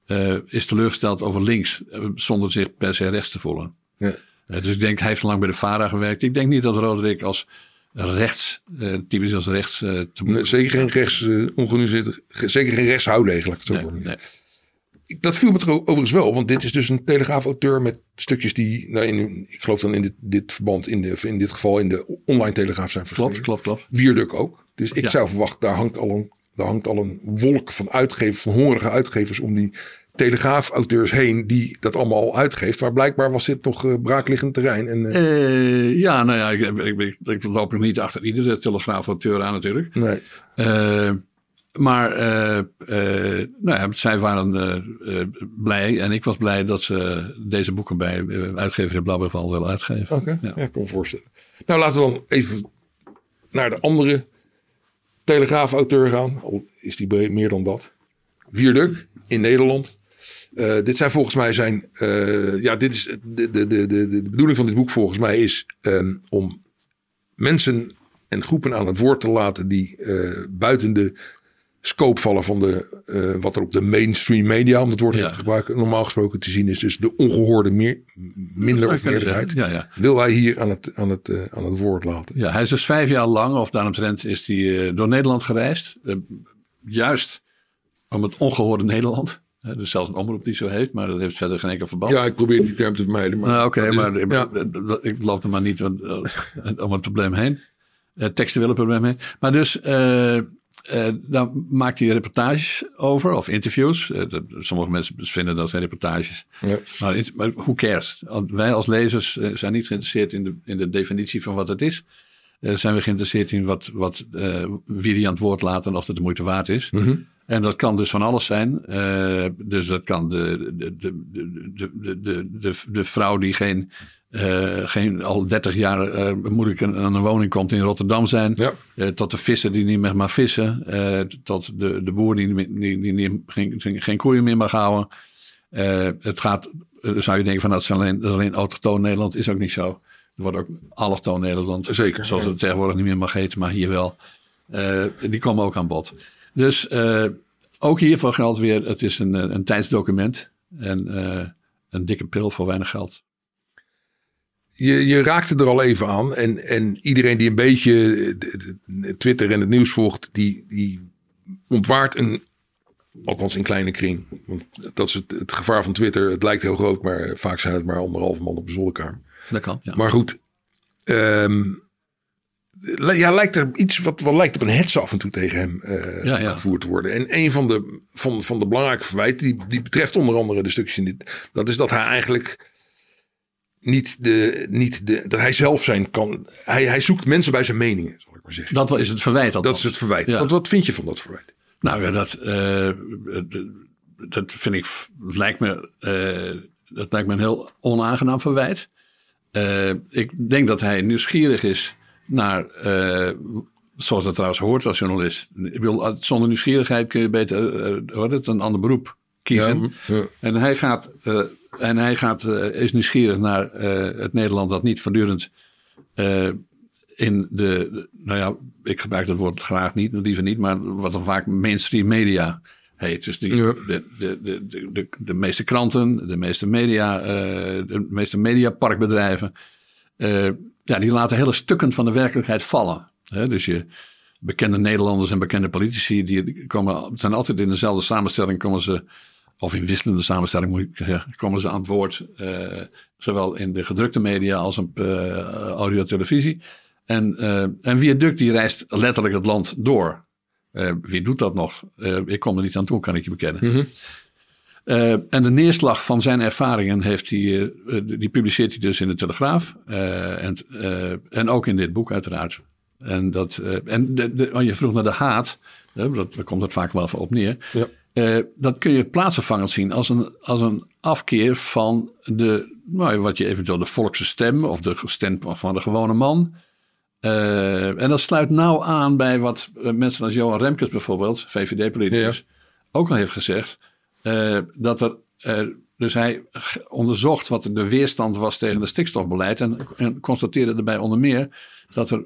eh, is teleurgesteld over links, eh, zonder zich per se rechts te voelen. Ja. Eh, dus ik denk, hij heeft lang bij de VARA gewerkt. Ik denk niet dat Roderick als rechts, typisch als rechts... te Nee, zeker geen rechts, ongenuanceerd- zeker geen het zo Nee, Dat viel me er overigens wel, want dit is dus een Telegraaf-auteur met stukjes die, nou in, ik geloof dan in dit, dit verband, in, de, in dit geval in de online Telegraaf zijn verschenen. Klopt, klopt, klopt. Wierduk ook. Dus ik Ja. zou verwachten, daar hangt, al een, daar hangt al een wolk van uitgevers, van hongerige uitgevers om die Telegraaf-auteurs heen die dat allemaal al uitgeeft. Maar blijkbaar was dit nog eh, braakliggend terrein. En, eh, Eh, ja, nou ja, ik, ik, ik, ik loop nog niet achter iedere telegraaf-auteur aan natuurlijk. nee. Maar nou ja, zij waren blij en ik was blij dat ze deze boeken bij uitgever in Blauwbeval willen uitgeven. Oké, Ja. ja. ik kan me voorstellen. Nou, laten we dan even naar de andere Telegraaf-auteur gaan. Is die meer dan dat. Wierduk in Nederland. Eh, dit zijn volgens mij zijn. eh, ja, dit is de, de, de, de, de bedoeling van dit boek volgens mij is ehm, om mensen en groepen aan het woord te laten die eh, buiten de scope vallen van de, eh, wat er op de mainstream media, om het woord Ja. te gebruiken, normaal gesproken te zien is. Dus de ongehoorde meer, minder of meerderheid. Ja, ja. Wil hij hier aan het, aan het, eh, aan het woord laten? ja, hij is dus vijf jaar lang, of daaromtrent, is hij eh, door Nederland gereisd. Juist om het ongehoorde Nederland. Er is zelfs een omroep die zo heet, maar dat heeft verder geen enkel verband. Ja, ik probeer die term te vermijden. Maar Nou, Oké, dat maar ik, ja. ik loop er maar niet om, om het probleem heen. Het textuele probleem heen. Maar dus, eh, uh, daar maakt hij reportages over of interviews. Eh, sommige mensen vinden dat zijn reportages. Maar, maar hoe cares? Wij als lezers eh, zijn niet geïnteresseerd in de, in de definitie van wat het is. zijn we geïnteresseerd in wat, wat, wie die aan het woord laat en of het de moeite waard is. Mhm. En dat kan dus van alles zijn. dus dat kan de, de, de, de, de, de, de vrouw die geen eh, geen al 30 jaar eh, moeilijk aan aan een woning komt in Rotterdam zijn. Ja. Eh, tot de visser die niet meer mag vissen. tot de, de boer die, die, die, geen, koeien meer mag houden. Het gaat, zou je denken van dat is alleen, dat is alleen autochtoon Nederland. Is ook niet zo. Er wordt ook allochtoon Nederland. Zeker, Zoals ja. het tegenwoordig niet meer mag heten, maar hier wel. Die komen ook aan bod. Dus ook hiervoor geldt weer, het is een, een tijdsdocument. En een dikke pil voor weinig geld. Je, je raakte er al even aan. En, en iedereen die een beetje Twitter en het nieuws volgt, die, die ontwaart een, althans in kleine kring. Want dat is het, het gevaar van Twitter. Het lijkt heel groot, maar vaak zijn het maar anderhalve man op de zolderkamer. Dat kan, ja. Maar goed, ehm, li- ja, lijkt er iets wat, wat lijkt op een hetze af en toe tegen hem Ja, ja. gevoerd te worden. En een van de, van, van de belangrijke verwijten, die, die betreft onder andere de stukjes in dit, dat is dat hij eigenlijk niet de, niet de, dat hij zelf zijn kan. Hij, hij zoekt mensen bij zijn meningen, zal ik maar zeggen. Dat is het verwijt Dat is het verwijt. Ja. Want wat vind je van dat verwijt? Nou ja, dat, eh, dat vind ik, lijkt me, eh, dat lijkt me een heel onaangenaam verwijt. Eh, ik denk dat hij nieuwsgierig is naar, zoals dat trouwens hoort als journalist. Ik bedoel, zonder nieuwsgierigheid kun je beter wat het, een ander beroep kiezen. Ja. En hij gaat, eh, en hij gaat eh, is nieuwsgierig naar eh, het Nederland dat niet voortdurend in de, nou ja, ik gebruik dat woord graag niet, liever niet, maar wat dan vaak mainstream media heet. Dus die, Ja. de, de, de, de, de, meeste kranten, de meeste media, de meeste mediaparkbedrijven, ja, die laten hele stukken van de werkelijkheid vallen. Hè? Dus je bekende Nederlanders en bekende politici, die komen, zijn altijd in dezelfde samenstelling, komen ze, of in wisselende samenstelling moet ik zeggen, komen ze aan het woord, eh, zowel in de gedrukte media als op eh audio-televisie. En, uh, en Viaduct die reist letterlijk het land door. Uh, wie doet dat nog? Uh, ik kom er niet aan toe, kan ik je bekennen. Mhm. en de neerslag van zijn ervaringen heeft hij, die publiceert hij dus in de Telegraaf. en, en ook in dit boek uiteraard. En, dat, en de, de, oh, je vroeg naar de haat. dat, daar komt het vaak wel op neer. Ja. Dat kun je plaatsvervangend zien als een, als een afkeer van de, nou, wat je eventueel de volkse stem of de stem van de gewone man. Uh, en dat sluit nauw aan bij wat eh, mensen als Johan Remkes bijvoorbeeld, VVD-politicus, Ja. ook al heeft gezegd. Uh, dat er, dus hij onderzocht wat de weerstand was tegen het stikstofbeleid en, en constateerde erbij onder meer dat er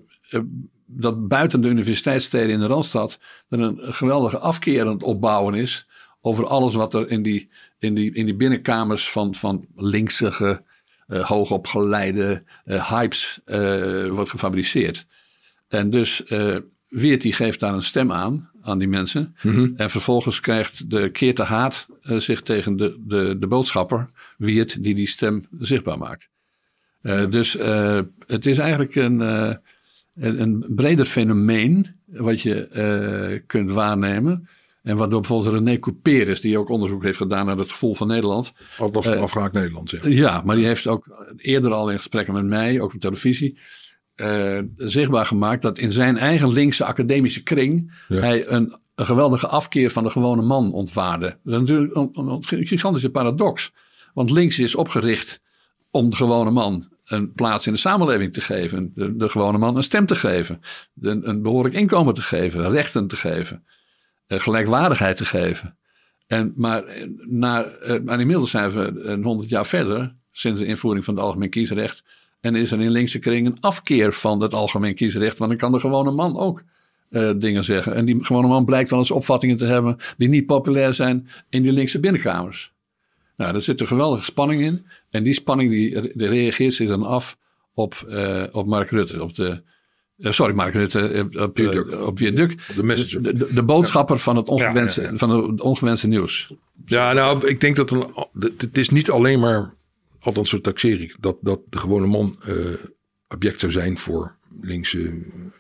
dat buiten de universiteitssteden in de Randstad er een geweldige afkeer aan het opbouwen is over alles wat er in die, in die, in die binnenkamers van, van linksige uh, hoogopgeleide uh, hypes uh, wordt gefabriceerd. En dus Weert die geeft daar een stem aan, aan die mensen. Mm -hmm. En vervolgens krijgt de keert de haat zich tegen de, de, de boodschapper, Weert, die die stem zichtbaar maakt. Dus het is eigenlijk een, een, een breder fenomeen wat je kunt waarnemen. En waardoor bijvoorbeeld René Couperus, die ook onderzoek heeft gedaan naar het gevoel van Nederland. Ook van afraak Nederland, zeg. Ja, maar die heeft ook eerder al in gesprekken met mij, ook op televisie, uh, zichtbaar gemaakt dat in zijn eigen linkse academische kring Ja. hij een, een geweldige afkeer van de gewone man ontwaarde. Dat is natuurlijk een, een, een gigantische paradox. Want links is opgericht om de gewone man een plaats in de samenleving te geven. De, gewone man een stem te geven. Een behoorlijk inkomen te geven. Rechten te geven. Uh, gelijkwaardigheid te geven. En, maar, naar, uh, maar inmiddels zijn we een honderd jaar verder. Sinds de invoering van het algemeen kiesrecht. En is er in linkse kring een afkeer van het algemeen kiesrecht. Want dan kan de gewone man ook dingen zeggen. En die gewone man blijkt wel eens opvattingen te hebben. die niet populair zijn in die linkse binnenkamers. Nou, daar zit een geweldige spanning in. En die spanning die, die reageert zich dan af op, uh, op Mark Rutte. Op de, uh, sorry, Mark Rutte. Op, Viaduct. op Viaduct. De messenger. De, de, de boodschapper van het ongewenste, Ja, ja, ja. Van het ongewenste nieuws. Ja, nou, ik denk dat een, het is niet alleen maar, althans zo taxeer ik, dat, dat de gewone man uh, object zou zijn voor linkse,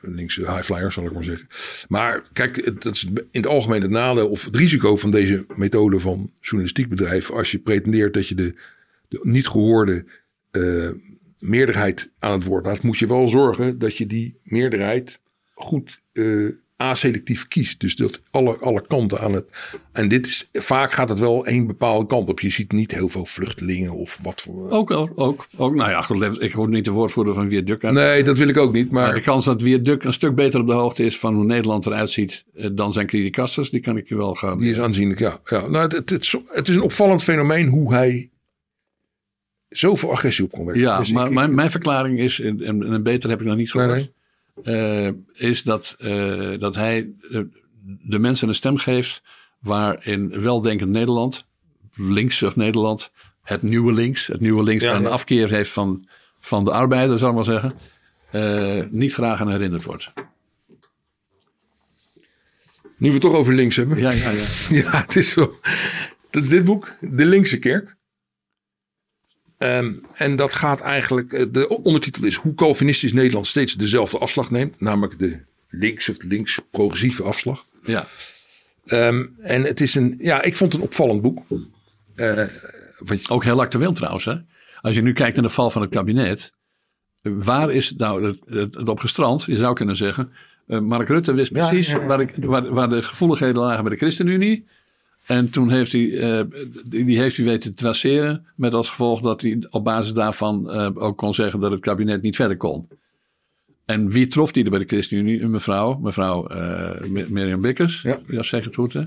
linkse highflyers, zal ik maar zeggen. Maar kijk, dat is in het algemeen het nadeel of het risico van deze methode van journalistiek bedrijf. Als je pretendeert dat je de, niet gehoorde uh, meerderheid aan het woord laat, moet je wel zorgen dat je die meerderheid goed uh, aselectief kiest. Dus dat alle, alle kanten aan het. En dit is vaak gaat het wel één bepaalde kant op. Je ziet niet heel veel vluchtelingen of wat voor. Ook, ook, ook. ook nou ja, goed, ik hoor niet de woordvoerder van Viaduct. uit. Nee, dat wil ik ook niet. Maar, Maar de kans dat Viaduct een stuk beter op de hoogte is van hoe Nederland eruit ziet eh, dan zijn criticasters, die kan ik je wel gaan. die is aanzienlijk, ja. ja. Nou, het, het, het, is- het is een opvallend fenomeen hoe hij zoveel agressie op kon werken. Ja, Dus maar ik- mijn, mijn verklaring is, en, en beter heb ik nog niet Nee, gehoord, eh, is dat, eh, dat hij eh, de mensen een stem geeft waarin weldenkend Nederland, linksig Nederland, het nieuwe links, het nieuwe links Ja, aan de ja. afkeer heeft van, van de arbeider, zal ik maar zeggen, niet graag aan herinnerd wordt. Nu we het toch over links hebben. Ja, ja, ja. (laughs) Ja, het is zo. Dat is dit boek, De Linkse Kerk. Ehm, en dat gaat eigenlijk, eh, de ondertitel is hoe Calvinistisch Nederland steeds dezelfde afslag neemt. Namelijk de links of links-progressieve afslag. ja. Ehm, en het is een, ja, ik vond het een opvallend boek. Eh, want Ook heel actueel trouwens. Hè? Als je nu kijkt naar de val van het kabinet. Waar is nou het, het, het op gestrand? Je zou kunnen zeggen. eh, Mark Rutte wist Ja, precies ja, ja. Waar, ik, waar, waar de gevoeligheden lagen bij de ChristenUnie. En toen heeft hij, eh, die, die heeft hij weten te traceren. Met als gevolg dat hij op basis daarvan eh, ook kon zeggen dat het kabinet niet verder kon. En wie trof hij er bij de ChristenUnie? Een mevrouw, mevrouw Mir- Mirjam Bikkers. Ja. Ja, zeg het goed hè?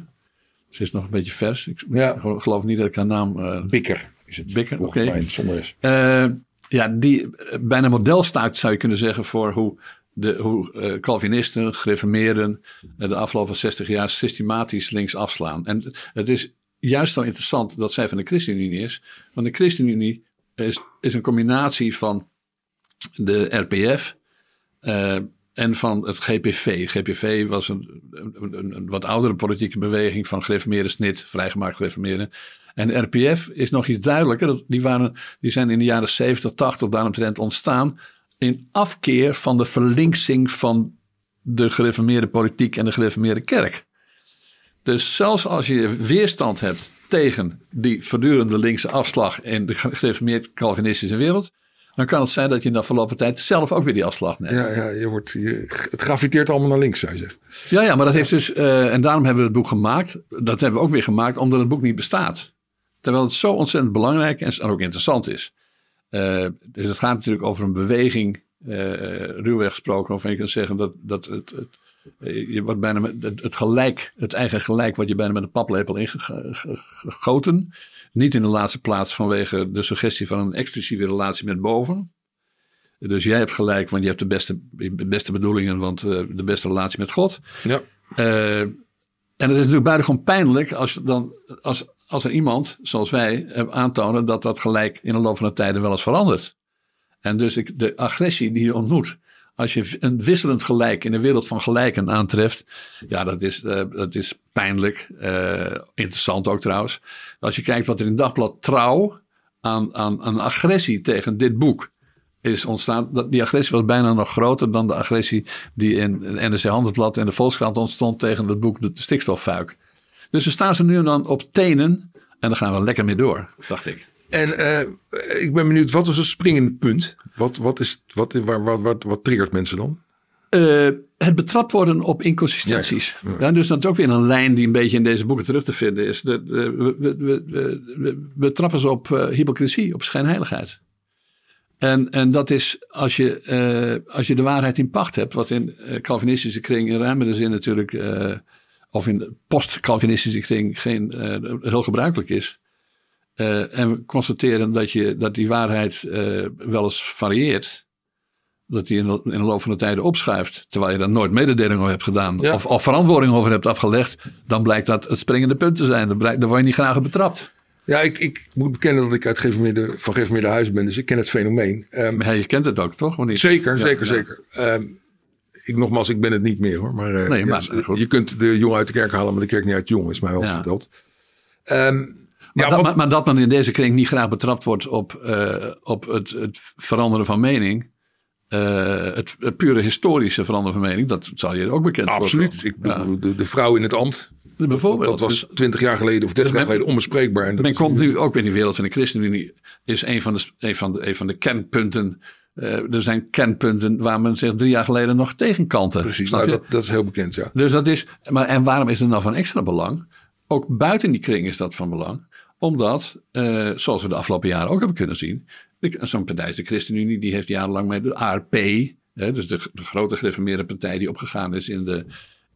Ze is nog een beetje vers. Ik Ja. geloof niet dat ik haar naam Bikker is het. Bikker, oké. ja, die bijna modelstaat zou je kunnen zeggen voor hoe, de, hoe eh, Calvinisten, gereformeerden eh, de afgelopen 60 jaar systematisch links afslaan. En het is juist dan interessant dat zij van de ChristenUnie is. Want de ChristenUnie is, is een combinatie van de RPF eh, en van het GPV. GPV was een, een, een- wat oudere politieke beweging van gereformeerde snit, vrijgemaakt gereformeerden. En de RPF is nog iets duidelijker. Die, waren, die zijn in de jaren 70, 80 daaromtrent ontstaan in afkeer van de verlinksing van de gereformeerde politiek en de gereformeerde kerk. Dus zelfs als je weerstand hebt tegen die voortdurende linkse afslag in de gereformeerd Calvinistische wereld, dan kan het zijn dat je in de afgelopen tijd zelf ook weer die afslag neemt. Ja, ja je wordt, je, het graviteert allemaal naar links, zou je zeggen. Ja, ja, maar dat heeft dus, uh, en daarom hebben we het boek gemaakt. Dat hebben we ook weer gemaakt omdat het boek niet bestaat. Terwijl het zo ontzettend belangrijk en ook interessant is. Uh, dus het gaat natuurlijk over een beweging, uh, ruwweg gesproken, waarvan je kunt zeggen dat, dat het, het je wordt bijna met het, gelijk, het eigen gelijk, wat je bijna met een paplepel ingegoten. Niet in de laatste plaats vanwege de suggestie van een exclusieve relatie met boven. Dus jij hebt gelijk, want je hebt de beste, beste bedoelingen, want uh, de beste relatie met God. Ja. Uh, en het is natuurlijk buitengewoon pijnlijk als, dan, als, als er iemand, zoals wij, aantonen dat dat gelijk in de loop van de tijden wel eens verandert. En dus ik, de agressie die je ontmoet, als je een wisselend gelijk in de wereld van gelijken aantreft, ja, dat is, uh, dat is pijnlijk. Uh, interessant ook trouwens. Als je kijkt wat er in Dagblad Trouw aan, aan, aan agressie tegen dit boek is ontstaan. Dat, die agressie was bijna nog groter dan de agressie die in het NRC Handelsblad en de Volkskrant ontstond tegen het boek De Stikstoffuik. Dus we staan ze nu en dan op tenen en dan gaan we lekker mee door, dacht ik. En uh, ik ben benieuwd, wat was het springende punt? Wat, wat, is, wat, waar, wat, wat, wat triggert mensen dan? Uh, het betrapt worden op inconsistenties. Ja, ja. dus dat is ook weer een lijn die een beetje in deze boeken terug te vinden is. De, de, we, we, we, we, trappen ze op uh, hypocrisie, op schijnheiligheid. En, en dat is als je, uh, als je de waarheid in pacht hebt, wat in Calvinistische kring in ruimere zin natuurlijk, post-Calvinistische kring geen, heel gebruikelijk is. Uh, en we constateren dat, je, dat die waarheid uh, wel eens varieert. Dat die in de, in de, loop van de tijden opschuift. Terwijl je daar nooit mededeling over hebt gedaan. Ja. Of, of, verantwoording over hebt afgelegd. Dan blijkt dat het springende punt te zijn. Dan, blijkt, dan word je niet graag betrapt. Ja, ik, ik moet bekennen dat ik uit gereformeerde, van gereformeerde huis ben. Dus ik ken het fenomeen. Um, maar je kent het ook, toch? Zeker, ja, zeker, ja. zeker. Um, ik, nogmaals, ik ben het niet meer hoor. Maar, uh, nee, maar ja, je kunt de jongen uit de kerk halen, maar de kerk niet uit de jongen, is mij wel verteld. Um, maar, ja, dat, maar, dat, men in deze kring niet graag betrapt wordt op, uh, op het, het, veranderen van mening. Uh, het, het, pure historische veranderen van mening, dat zal je ook bekend Absoluut. worden. Absoluut. Ja. De, de, vrouw in het ambt. Bijvoorbeeld. Dat, was twintig jaar geleden of dertig dus jaar geleden onbespreekbaar. En dat men komt nu ook in die wereld van de ChristenUnie. Is een van de, een van de, een van de kernpunten. Uh, er zijn kernpunten waar men zich drie jaar geleden nog tegenkante. Precies, nou, dat, dat, is heel bekend, ja. Dus dat is, maar en waarom is het nou van extra belang? Ook buiten die kring is dat van belang omdat, uh, zoals we de afgelopen jaren ook hebben kunnen zien, zo'n partij als de ChristenUnie, die heeft jarenlang met de ARP, hè, dus de, de, grote gereformeerde partij die opgegaan is in, de,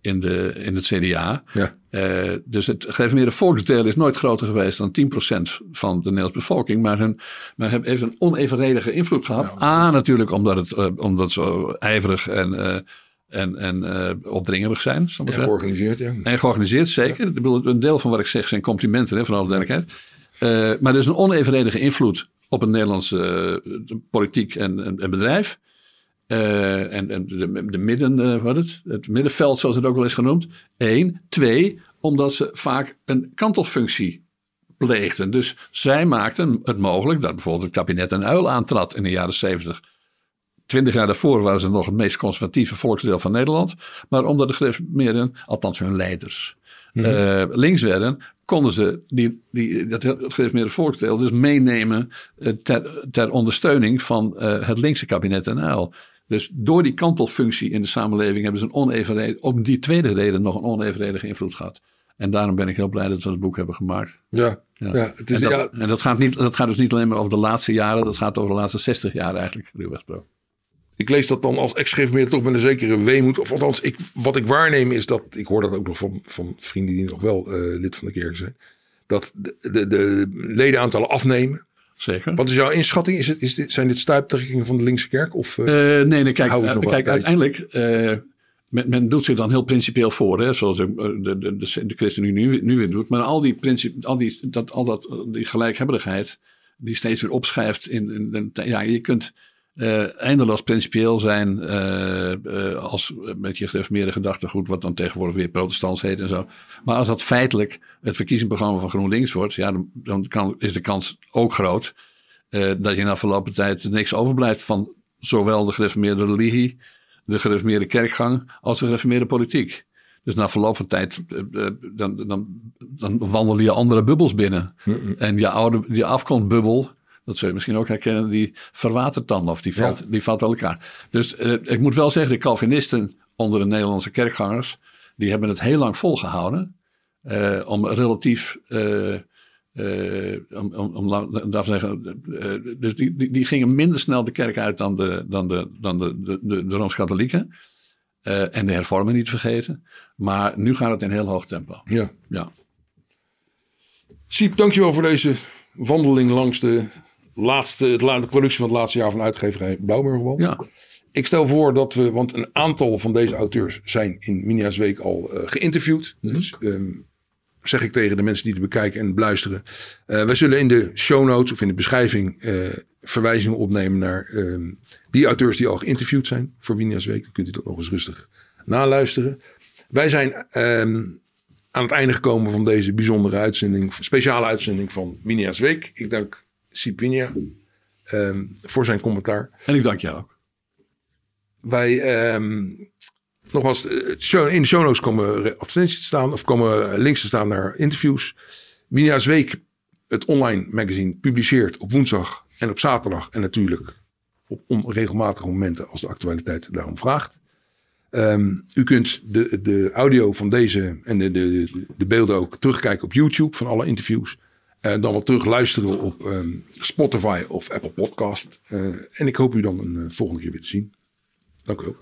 in, de, in het CDA. Ja. Uh, dus het gereformeerde volksdeel is nooit groter geweest dan 10% van de Nederlandse bevolking, maar, hun, maar heeft een onevenredige invloed gehad. Ja. A, natuurlijk omdat het, uh, omdat zo ijverig en en, en uh, opdringerig zijn. En georganiseerd, ja. En georganiseerd, zeker. Ja. Een deel van wat ik zeg zijn complimenten, hè, van alle duidelijkheid. Uh, maar er is een onevenredige invloed op een Nederlandse uh, politiek en, en, en bedrijf. En, en de, de midden, wat het, het middenveld, zoals het ook wel is genoemd. Eén. Twee, omdat ze vaak een kantelfunctie pleegden. Dus zij maakten het mogelijk dat bijvoorbeeld het kabinet een uil aantrad in de jaren zeventig Twintig jaar daarvoor waren ze nog het meest conservatieve volksdeel van Nederland. Maar omdat de gereformeerden, althans hun leiders, mm -hmm. uh, links werden, konden ze die, die, dat gereformeerde volksdeel dus meenemen ter, ter, ondersteuning van het linkse kabinet en uil. Dus door die kantelfunctie in de samenleving hebben ze een onevenredig, ook die tweede reden nog een onevenredige invloed gehad. En daarom ben ik heel blij dat we het boek hebben gemaakt. Ja, ja. ja het is, en, dat, ja. en dat, gaat niet, dat gaat dus niet alleen maar over de laatste jaren, dat gaat over de laatste 60 jaar eigenlijk, ruw gesproken ik lees dat dan als ex-gereformeerd toch met een zekere weemoed. Of althans, ik, wat ik waarneem is dat, ik hoor dat ook nog van, van vrienden die nog wel uh, lid van de kerk zijn. Dat de, de, de ledenaantallen afnemen. Zeker. Wat is jouw inschatting? Is het, is dit, zijn dit stuiptrekkingen van de linkse kerk? Of, uh, nee, nee, kijk, uh, kijk uiteindelijk, men, men, doet zich dan heel principieel voor, hè, zoals de, de, de, de, ChristenUnie nu, nu weer doet. Maar al die, principe, al die, dat, al dat, die gelijkhebbigheid, die steeds weer opschrijft in, in, in ja, je kunt uh, eindeloos principieel zijn uh, uh, als met je gereformeerde gedachtegoed, wat dan tegenwoordig weer protestants heet en zo. Maar als dat feitelijk het verkiezingsprogramma van GroenLinks wordt, ja, dan, dan kan, is de kans ook groot dat je na verlopen tijd niks overblijft van zowel de gereformeerde religie, de gereformeerde kerkgang, als de gereformeerde politiek. Dus na verloop van tijd, dan, dan, dan wandel je andere bubbels binnen. En je, oude, je afkomstbubbel, dat zul je misschien ook herkennen, die verwatert dan of die valt, die valt uit elkaar. Dus uh, ik moet wel zeggen, de Calvinisten onder de Nederlandse kerkgangers, die hebben het heel lang volgehouden. Uh, om relatief, uh, om, om, om te zeggen, dus die, die, die, gingen minder snel de kerk uit dan de, dan de, dan de, de, de, de Rooms-Katholieken. en de hervormen niet vergeten. Maar nu gaat het in heel hoog tempo. Ja. ja. Siep, dankjewel voor deze wandeling langs de, laatste, de productie van het laatste jaar van uitgeverij Blauwburgerbal. Ja. Ik stel voor dat we, want een aantal van deze auteurs zijn in Minia's Week al uh, geïnterviewd. Mm -hmm. Dus um, zeg ik tegen de mensen die het bekijken en beluisteren. Uh, wij zullen in de show notes of in de beschrijving uh, verwijzingen opnemen naar um, die auteurs die al geïnterviewd zijn voor Minia's Week. Dan kunt u dat nog eens rustig naluisteren. Wij zijn um, aan het einde gekomen van deze bijzondere uitzending, speciale uitzending van Minia's Week. Ik dank Siep Winia voor zijn commentaar. En ik dank jou ook. Wij, um, nogmaals, in de show notes komen advertenties te staan of komen links te staan naar interviews. Minia's Week, het online magazine, publiceert op woensdag en op zaterdag en natuurlijk op onregelmatige momenten als de actualiteit daarom vraagt. Um, u kunt de, de audio van deze en de, de, de beelden ook terugkijken op YouTube van alle interviews. En dan wel terug luisteren op um, Spotify of Apple Podcast. Uh, en ik hoop u dan een uh, volgende keer weer te zien. Dank u wel.